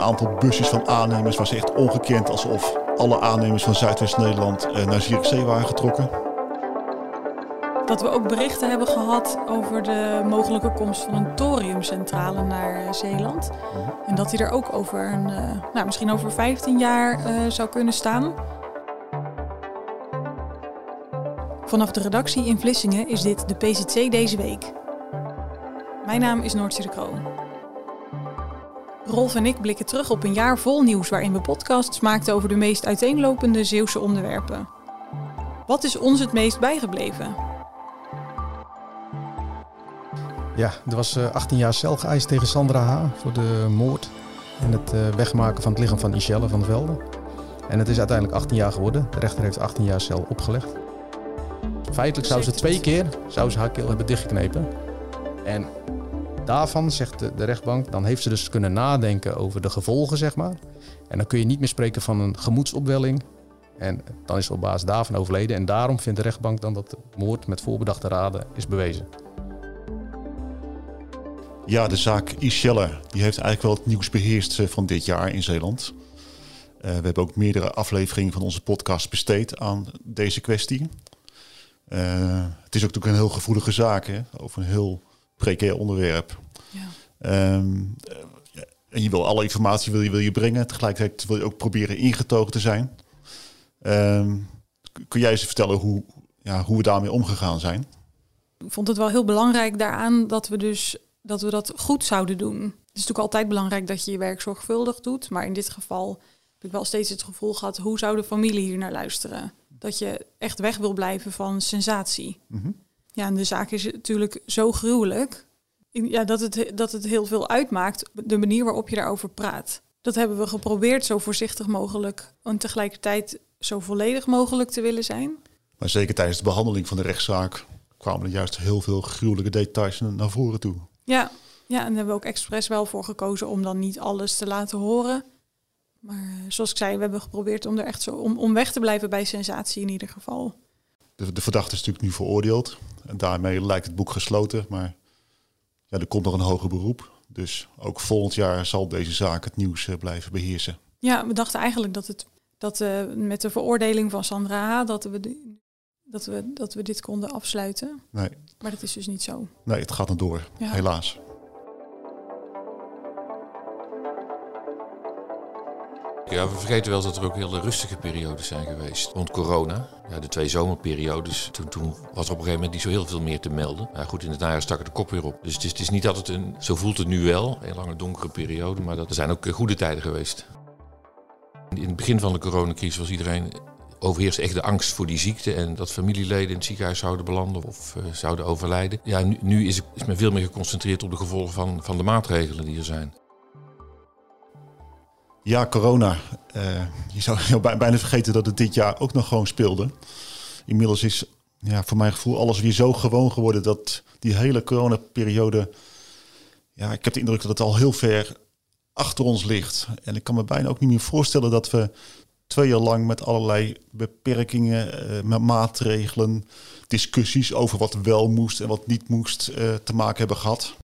aantal busjes van aannemers was echt ongekend. Alsof alle aannemers van Zuidwest-Nederland uh, naar Zierikzee waren getrokken. Dat we ook berichten hebben gehad over de mogelijke komst van een thoriumcentrale naar uh, Zeeland. Mhm. En dat die er ook over, een, uh, nou, misschien over 15 jaar zou kunnen staan. Vanaf de redactie in Vlissingen is dit de PZC deze week. Mijn naam is Noortje de Kroon. Rolf en ik blikken terug op een jaar vol nieuws waarin we podcasts maakten over de meest uiteenlopende Zeeuwse onderwerpen. Wat is ons het meest bijgebleven? Ja, er was 18 jaar cel geëist tegen Sandra H. voor de moord en het eh, wegmaken van het lichaam van Michelle van Velde. En het is uiteindelijk 18 jaar geworden. De rechter heeft 18 jaar cel opgelegd. Feitelijk zou ze twee keer zou ze haar keel hebben dichtgeknepen. En daarvan, zegt de, rechtbank, dan heeft ze dus kunnen nadenken over de gevolgen, zeg maar. En dan kun je niet meer spreken van een gemoedsopwelling. En dan is ze op basis daarvan overleden. En daarom vindt de rechtbank dan dat de moord met voorbedachte raden is bewezen. Ja, de zaak Ischelle die heeft eigenlijk wel het nieuws beheerst eh, van dit jaar in Zeeland. Uh, we hebben ook meerdere afleveringen van onze podcast besteed aan deze kwestie. Uh, het is ook natuurlijk een heel gevoelige zaak, hè, over een heel precair onderwerp. Ja. Um, en je wil alle informatie wil je, wil je brengen. Tegelijkertijd wil je ook proberen ingetogen te zijn. Um, kun jij eens vertellen hoe, ja, hoe we daarmee omgegaan zijn? Ik vond het wel heel belangrijk daaraan dat we dus dat we dat goed zouden doen. Het is natuurlijk altijd belangrijk dat je je werk zorgvuldig doet. Maar in dit geval heb ik wel steeds het gevoel gehad, hoe zou de familie hier naar luisteren? Dat je echt weg wil blijven van sensatie. Mm ja, en de zaak is natuurlijk zo gruwelijk ja, dat, het, dat het heel veel uitmaakt, de manier waarop je daarover praat. Dat hebben we geprobeerd zo voorzichtig mogelijk en tegelijkertijd zo volledig mogelijk te willen zijn. Maar zeker tijdens de behandeling van de rechtszaak kwamen er juist heel veel gruwelijke details naar voren toe. Ja, ja en daar hebben we ook expres wel voor gekozen om dan niet alles te laten horen. Maar eh, zoals ik zei, we hebben geprobeerd om er echt zo om, om weg te blijven bij sensatie in ieder geval. De, de verdachte is natuurlijk nu veroordeeld. En daarmee lijkt het boek gesloten. Maar ja, er komt nog een hoger beroep. Dus ook volgend jaar zal deze zaak het nieuws eh, blijven beheersen. Ja, we dachten eigenlijk dat het dat uh, met de veroordeling van Sandra H. dat we, dat we, dat we dit konden afsluiten. Nee. Maar dat is dus niet zo. Nee, het gaat nog door, helaas. Ja, we vergeten wel dat er ook hele rustige periodes zijn geweest. Rond corona, ja, de twee zomerperiodes, toen, toen was er op een gegeven moment niet zo heel veel meer te melden. Maar goed, in het najaar stak er de kop weer op. Dus het is, het is niet het een, zo voelt het nu wel, een lange donkere periode, maar dat, er zijn ook eh, goede tijden geweest. In het begin van de coronacrisis was iedereen overheerst echt de angst voor die ziekte en dat familieleden in het ziekenhuis zouden belanden of uh, zouden overlijden. Ja, nu, nu is, is, men veel meer geconcentreerd op de gevolgen van, van de maatregelen die er zijn. Ja, corona. Uh, je zou bijna vergeten dat het dit jaar ook nog gewoon speelde. Inmiddels is ja, voor mijn gevoel alles weer zo gewoon geworden dat die hele coronaperiode. Ja, ik heb de indruk dat het al heel ver achter ons ligt. En ik kan me bijna ook niet meer voorstellen dat we twee jaar lang met allerlei beperkingen, uh, met maatregelen, discussies over wat wel moest en wat niet moest uh, te maken hebben gehad.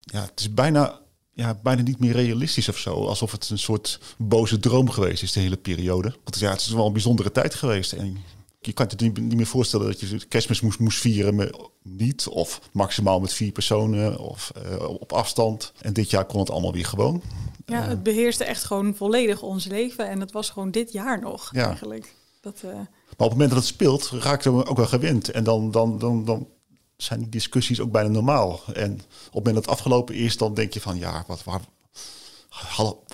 Ja, het is bijna ja, bijna niet meer realistisch of zo. Alsof het een soort boze droom geweest is de hele periode. Want ja, het is wel een bijzondere tijd geweest. En je kan je niet, niet meer voorstellen dat je kerstmis moest, moest vieren met niet. Of maximaal met vier personen of uh, op afstand. En dit jaar kon het allemaal weer gewoon. Ja, het beheerste echt gewoon volledig ons leven. En dat was gewoon dit jaar nog ja. eigenlijk. Dat, uh... Maar op het moment dat het speelt, raakten we ook wel gewend. En dan, dan, dan, dan zijn die discussies ook bijna normaal. En op het moment dat het afgelopen is, dan denk je van ja, wat waar,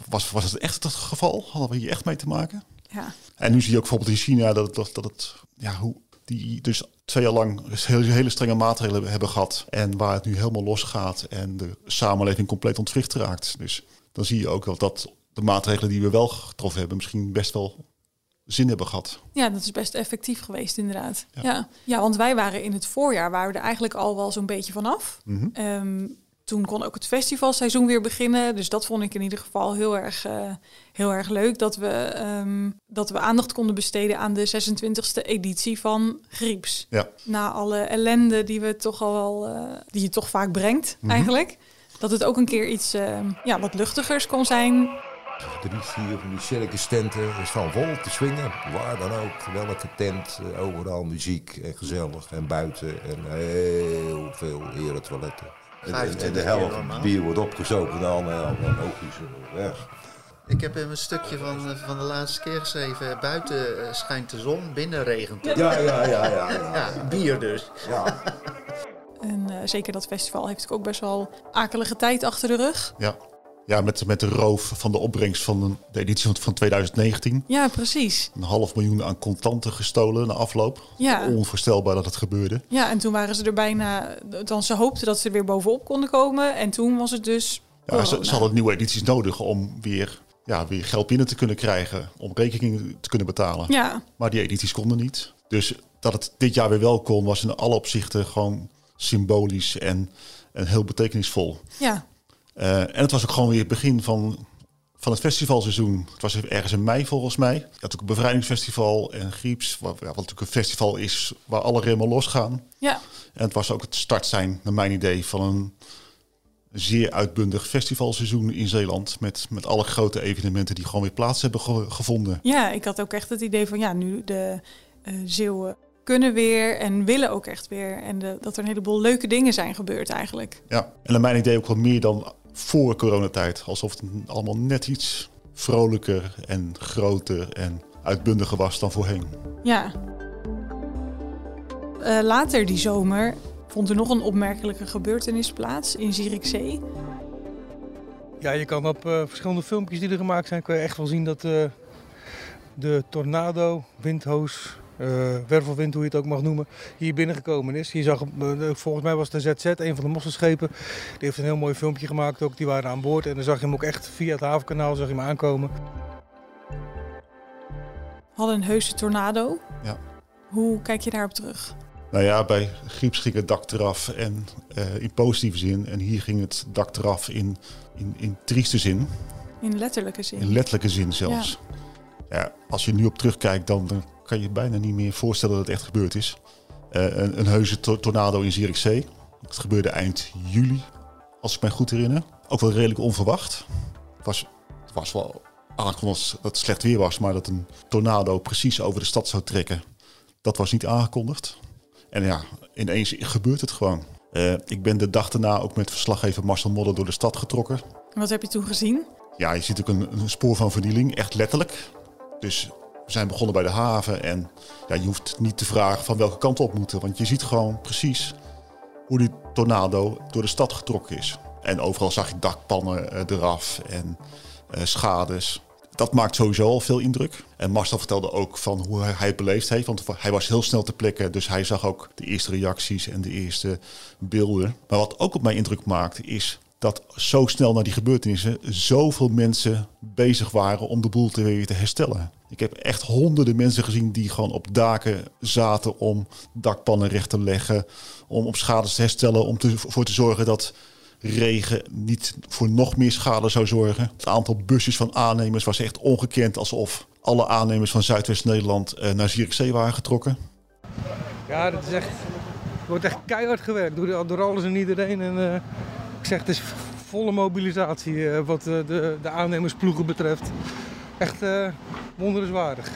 was, was het echt het geval? Hadden we hier echt mee te maken? Ja. En nu zie je ook bijvoorbeeld in China dat het, dat, dat het ja, hoe die dus twee jaar lang hele, hele strenge maatregelen hebben gehad. En waar het nu helemaal los gaat en de samenleving compleet ontwricht raakt. Dus dan zie je ook wel dat de maatregelen die we wel getroffen hebben, misschien best wel zin hebben gehad. Ja, dat is best effectief geweest, inderdaad. Ja, ja. want wij waren in het voorjaar, waren we er eigenlijk al wel zo'n beetje vanaf. Mm toen kon ook het festivalseizoen weer beginnen. Dus dat vond ik in ieder geval heel erg, uh, heel erg leuk. Dat we, um, dat we aandacht konden besteden aan de 26e editie van Grieps. Ja. Na alle ellende die we toch al wel, uh, die je toch vaak brengt, mm -hmm. eigenlijk. Dat het ook een keer iets uh, ja, wat luchtigers kon zijn. Drie, vier van die circus tenten. Er staan vol te swingen. Waar dan ook. Welke tent. eh, Overal muziek en gezellig. En buiten. En heel veel heren toiletten. En, en- en 25 de helft van het bier wordt opgezopen dan. En dan logisch eh, weg. Ik heb even een stukje van, eh, van de laatste keer geschreven. Buiten eh, schijnt de zon, binnen regent het. Ja, ja, ja, ja. ja. Ja, bier dus. ja. En eh, zeker dat festival heeft ook best wel akelige tijd achter de rug. Ja, ja met, met de roof van de opbrengst van de editie van, van 2019. Ja, precies. Een half miljoen aan contanten gestolen na afloop. Ja. Onvoorstelbaar dat het gebeurde. Ja, en toen waren ze er bijna... Dan ze hoopten dat ze er weer bovenop konden komen. En toen was het dus Ja, ze, ze hadden nieuwe edities nodig om weer, ja, weer geld binnen te kunnen krijgen. Om rekeningen te kunnen betalen. Ja, Maar die edities konden niet. Dus dat het dit jaar weer wel kon, was in alle opzichten gewoon symbolisch en, en heel betekenisvol. ja, Eh, en het was ook gewoon weer het begin van, van het festivalseizoen. Het was ergens in mei volgens mij. Je had ook een bevrijdingsfestival en Grieps, wat, ja, wat natuurlijk een festival is waar alle remmen losgaan. ja. En het was ook het start zijn, naar mijn idee, van een zeer uitbundig festivalseizoen in Zeeland. Met, met alle grote evenementen die gewoon weer plaats hebben ge- gevonden. Ja, ik had ook echt het idee van ja, nu de eh Zeeuwen kunnen weer en willen ook echt weer. En de, dat er een heleboel leuke dingen zijn gebeurd eigenlijk. Ja, en naar mijn idee ook wel meer dan voor coronatijd. Alsof het allemaal net iets vrolijker en groter en uitbundiger was dan voorheen. Ja. Eh, later die zomer vond er nog een opmerkelijke gebeurtenis plaats in Zierikzee. Ja, je kan op eh, verschillende filmpjes die er gemaakt zijn, kan je echt wel zien dat eh, de tornado, windhoos, eh, wervelwind, hoe je het ook mag noemen, hier binnengekomen is. Je zag, eh, volgens mij was het de ZZ, een van de mosselschepen, die heeft een heel mooi filmpje gemaakt ook. Die waren aan boord en dan zag je hem ook echt via het havenkanaal zag je hem aankomen. Hadden een heuse tornado. Ja. Hoe kijk je daarop terug? Nou ja, bij Grieps ging het dak eraf en eh, in positieve zin. En hier ging het dak eraf in, in, in trieste zin. In letterlijke zin. In letterlijke zin zelfs. Ja. als je nu op terugkijkt, dan, dan kan je bijna niet meer voorstellen dat het echt gebeurd is. Eh, een, een heuse to- tornado in Zierikzee. Het gebeurde eind juli, als ik mij goed herinner. Ook wel redelijk onverwacht. Het was, het was wel aangekondigd dat het slecht weer was, maar dat een tornado precies over de stad zou trekken, dat was niet aangekondigd. En ja, ineens gebeurt het gewoon. Eh, ik ben de dag daarna ook met verslaggever Marcel Modder door de stad getrokken. Wat heb je toen gezien? Ja, je ziet ook een, een spoor van vernieling, echt letterlijk. Dus we zijn begonnen bij de haven en ja, je hoeft niet te vragen van welke kant op moeten. Want je ziet gewoon precies hoe die tornado door de stad getrokken is. En overal zag je dakpannen eh, eraf en eh, schades. Dat maakt sowieso al veel indruk. En Marcel vertelde ook van hoe hij het beleefd heeft. Want hij was heel snel ter plekke. Dus hij zag ook de eerste reacties en de eerste beelden. Maar wat ook op mij indruk maakt is dat zo snel na die gebeurtenissen zoveel mensen bezig waren om de boel te weer te herstellen. Ik heb echt honderden mensen gezien die gewoon op daken zaten om dakpannen recht te leggen, om op schades te herstellen, om ervoor te zorgen dat regen niet voor nog meer schade zou zorgen. Het aantal busjes van aannemers was echt ongekend, alsof alle aannemers van Zuidwest-Nederland eh, naar Zierikzee waren getrokken. Ja, dat is echt, wordt echt keihard gewerkt door, door alles en iedereen. En, eh, ik zeg, het is volle mobilisatie eh, wat eh, de, de aannemersploegen betreft. Echt eh wonderenswaardig.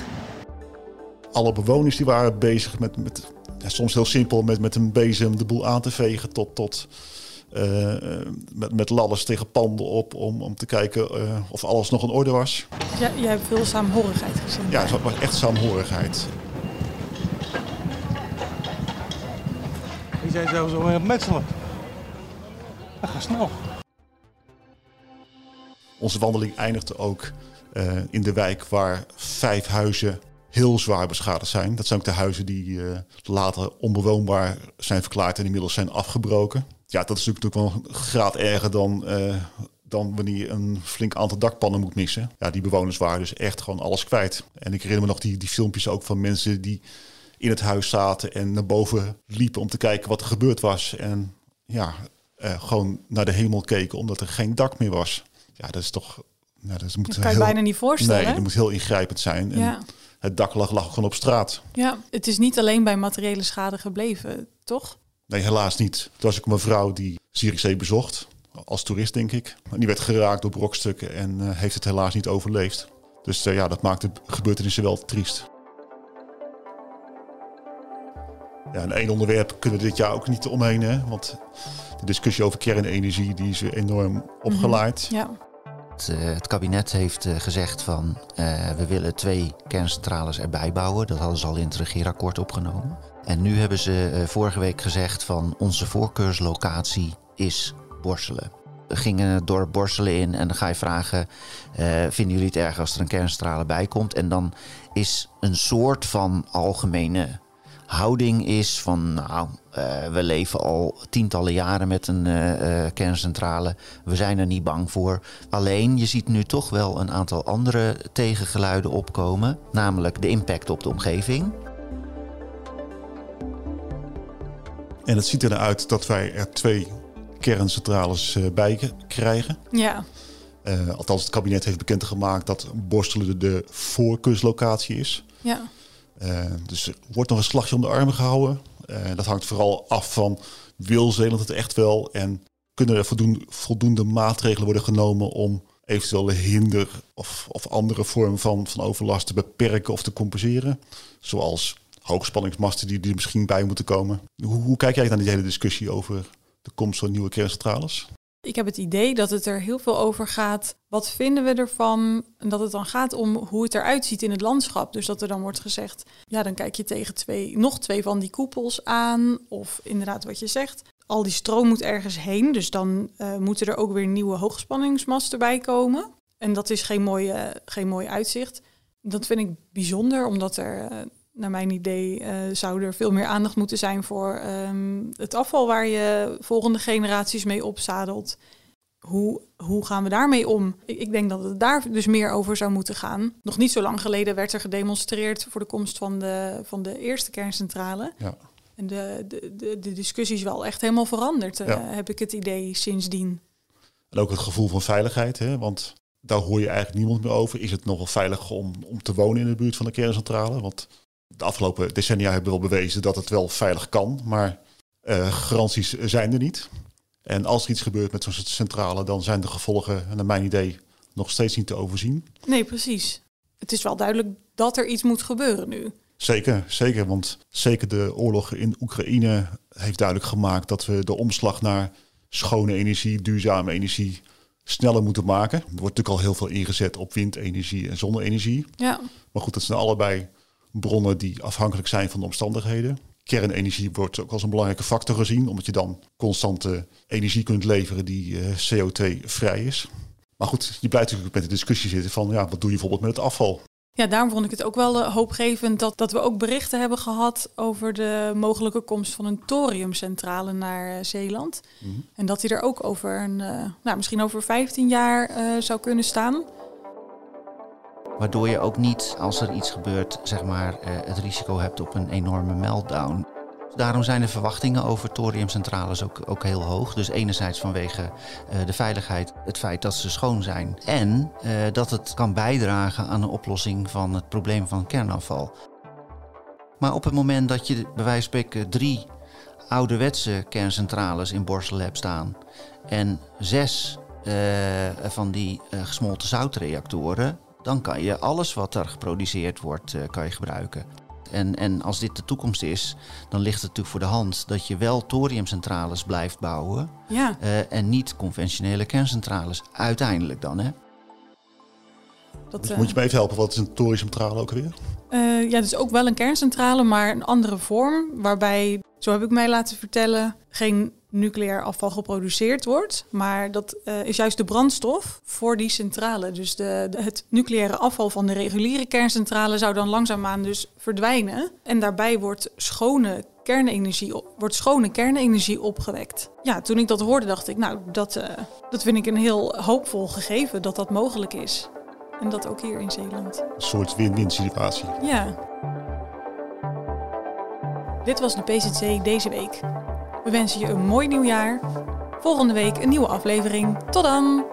alle bewoners die waren bezig met, met ja, soms heel simpel, met, met een bezem de boel aan te vegen tot, tot met, met ladders tegen panden op om, om te kijken eh, of alles nog in orde was. Ja, jij hebt veel saamhorigheid gezien. Ja, het was echt saamhorigheid. Die zijn zelfs al aan het metselen. Dat snel. Onze wandeling eindigde ook eh, in de wijk waar vijf huizen heel zwaar beschadigd zijn. Dat zijn ook de huizen die eh, later onbewoonbaar zijn verklaard en inmiddels zijn afgebroken. Ja, dat is natuurlijk wel een graad erger dan, eh, dan wanneer je een flink aantal dakpannen moet missen. Ja, die bewoners waren dus echt gewoon alles kwijt. En ik herinner me nog die, die filmpjes ook van mensen die in het huis zaten en naar boven liepen om te kijken wat er gebeurd was. En ja, eh, gewoon naar de hemel keken omdat er geen dak meer was. Ja, dat is toch... Nou, dat moet Dat kan je bijna niet voorstellen. Nee, dat moet heel ingrijpend zijn. En Ja. Het dak lag, lag gewoon op straat. ja, het is niet alleen bij materiële schade gebleven, toch? Nee, helaas niet. Toen was ik een mevrouw die Zierikzee bezocht. als toerist, denk ik. Die werd geraakt door brokstukken en uh, heeft het helaas niet overleefd. Dus uh, ja, dat maakt de gebeurtenissen wel triest. Ja, en één onderwerp kunnen we dit jaar ook niet omheen. Hè? Want de discussie over kernenergie die is enorm opgeleid. Mm -hmm. Ja. Het, uh, het, kabinet heeft uh, gezegd van uh, we willen twee kerncentrales erbij bouwen. Dat hadden ze al in het regeerakkoord opgenomen. En nu hebben ze vorige week gezegd van onze voorkeurslocatie is Borselen. We gingen door Borselen in en dan ga je vragen... vinden jullie het erg als er een kerncentrale bij komt? En dan is een soort van algemene houding is van nou, uh, we leven al tientallen jaren met een uh, uh, kerncentrale. We zijn er niet bang voor. Alleen je ziet nu toch wel een aantal andere tegengeluiden opkomen. Namelijk de impact op de omgeving. En het ziet er uit dat wij er twee kerncentrales bij krijgen. Ja. althans, het kabinet heeft bekendgemaakt dat Borstelen de voorkeurslocatie is. Ja. Uh, dus er wordt nog een slagje om de armen gehouden. Uh, dat hangt vooral af van wil Zeeland het echt wel en kunnen er voldoende, voldoende maatregelen worden genomen om eventuele hinder of, of andere vormen van, van overlast te beperken of te compenseren. Zoals hoogspanningsmasten die, die er misschien bij moeten komen. Hoe, hoe kijk jij naar die hele discussie over de komst van nieuwe kerncentrales? Ik heb het idee dat het er heel veel over gaat. Wat vinden we ervan? En dat het dan gaat om hoe het eruit ziet in het landschap. Dus dat er dan wordt gezegd, ja, dan kijk je tegen twee, nog twee van die koepels aan. Of inderdaad wat je zegt. Al die stroom moet ergens heen. Dus dan uh, moeten er ook weer nieuwe hoogspanningsmasten bij komen. En dat is geen mooi, geen mooi uitzicht. Dat vind ik bijzonder, omdat er uh, naar mijn idee uh, zou er veel meer aandacht moeten zijn voor um, het afval waar je volgende generaties mee opzadelt. Hoe, hoe gaan we daarmee om? Ik, ik, denk dat het daar dus meer over zou moeten gaan. Nog niet zo lang geleden werd er gedemonstreerd voor de komst van de, van de eerste kerncentrale. Ja. En de, de, de, de discussie is wel echt helemaal veranderd, uh, ja. heb ik het idee sindsdien. En ook het gevoel van veiligheid, hè? want daar hoor je eigenlijk niemand meer over. Is het nog wel veilig om, om te wonen in de buurt van de kerncentrale? Want de afgelopen decennia hebben we wel bewezen dat het wel veilig kan, maar uh, garanties zijn er niet. En als er iets gebeurt met zo'n centrale, dan zijn de gevolgen, naar mijn idee, nog steeds niet te overzien. Nee, precies. Het is wel duidelijk dat er iets moet gebeuren nu. Zeker, zeker. Want zeker de oorlog in Oekraïne heeft duidelijk gemaakt dat we de omslag naar schone energie, duurzame energie, sneller moeten maken. Er wordt natuurlijk al heel veel ingezet op windenergie en zonne-energie. Ja. Maar goed, dat zijn allebei bronnen die afhankelijk zijn van de omstandigheden. Kernenergie wordt ook als een belangrijke factor gezien, omdat je dan constante energie kunt leveren die uh, CO2-vrij is. Maar goed, je blijft natuurlijk met de discussie zitten van ja, wat doe je bijvoorbeeld met het afval? Ja, daarom vond ik het ook wel uh, hoopgevend dat, dat we ook berichten hebben gehad over de mogelijke komst van een thoriumcentrale naar uh, Zeeland. Mm -hmm. En dat die er ook over een, nou, misschien over 15 jaar zou kunnen staan. Waardoor je ook niet, als er iets gebeurt, zeg maar, uh, het risico hebt op een enorme meltdown. Daarom zijn de verwachtingen over thoriumcentrales ook, ook heel hoog. Dus enerzijds vanwege uh, de veiligheid, het feit dat ze schoon zijn. En uh, dat het kan bijdragen aan de oplossing van het probleem van kernafval. Maar op het moment dat je bij wijze van spreken drie ouderwetse kerncentrales in Borselen hebt staan... en zes van die gesmolten zoutreactoren dan kan je alles wat er geproduceerd wordt, uh, kan je gebruiken. En, en als dit de toekomst is, dan ligt het natuurlijk voor de hand dat je wel thoriumcentrales blijft bouwen. Ja. Uh, en niet conventionele kerncentrales. Uiteindelijk dan, hè? Dat, dus moet je me even helpen, wat is een thoriumcentrale ook weer? Uh, ja, dus ook wel een kerncentrale, maar een andere vorm. Waarbij, zo heb ik mij laten vertellen, geen nucleair afval geproduceerd wordt. Maar dat uh, is juist de brandstof voor die centrale. Dus de, de, het nucleaire afval van de reguliere kerncentrale zou dan langzaamaan dus verdwijnen. En daarbij wordt schone kernenergie, wordt schone kernenergie opgewekt. Ja, toen ik dat hoorde dacht ik, nou, dat, uh, dat vind ik een heel hoopvol gegeven dat dat mogelijk is. En dat ook hier in Zeeland. Een soort win-win situatie. Ja. Dit was de PZC deze week. We wensen je een mooi nieuwjaar. Volgende week een nieuwe aflevering. Tot dan!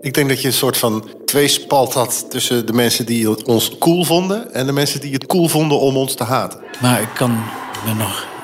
Ik denk dat je een soort van tweespalt had tussen de mensen die ons cool vonden en de mensen die het cool vonden om ons te haten. Maar ik kan me nog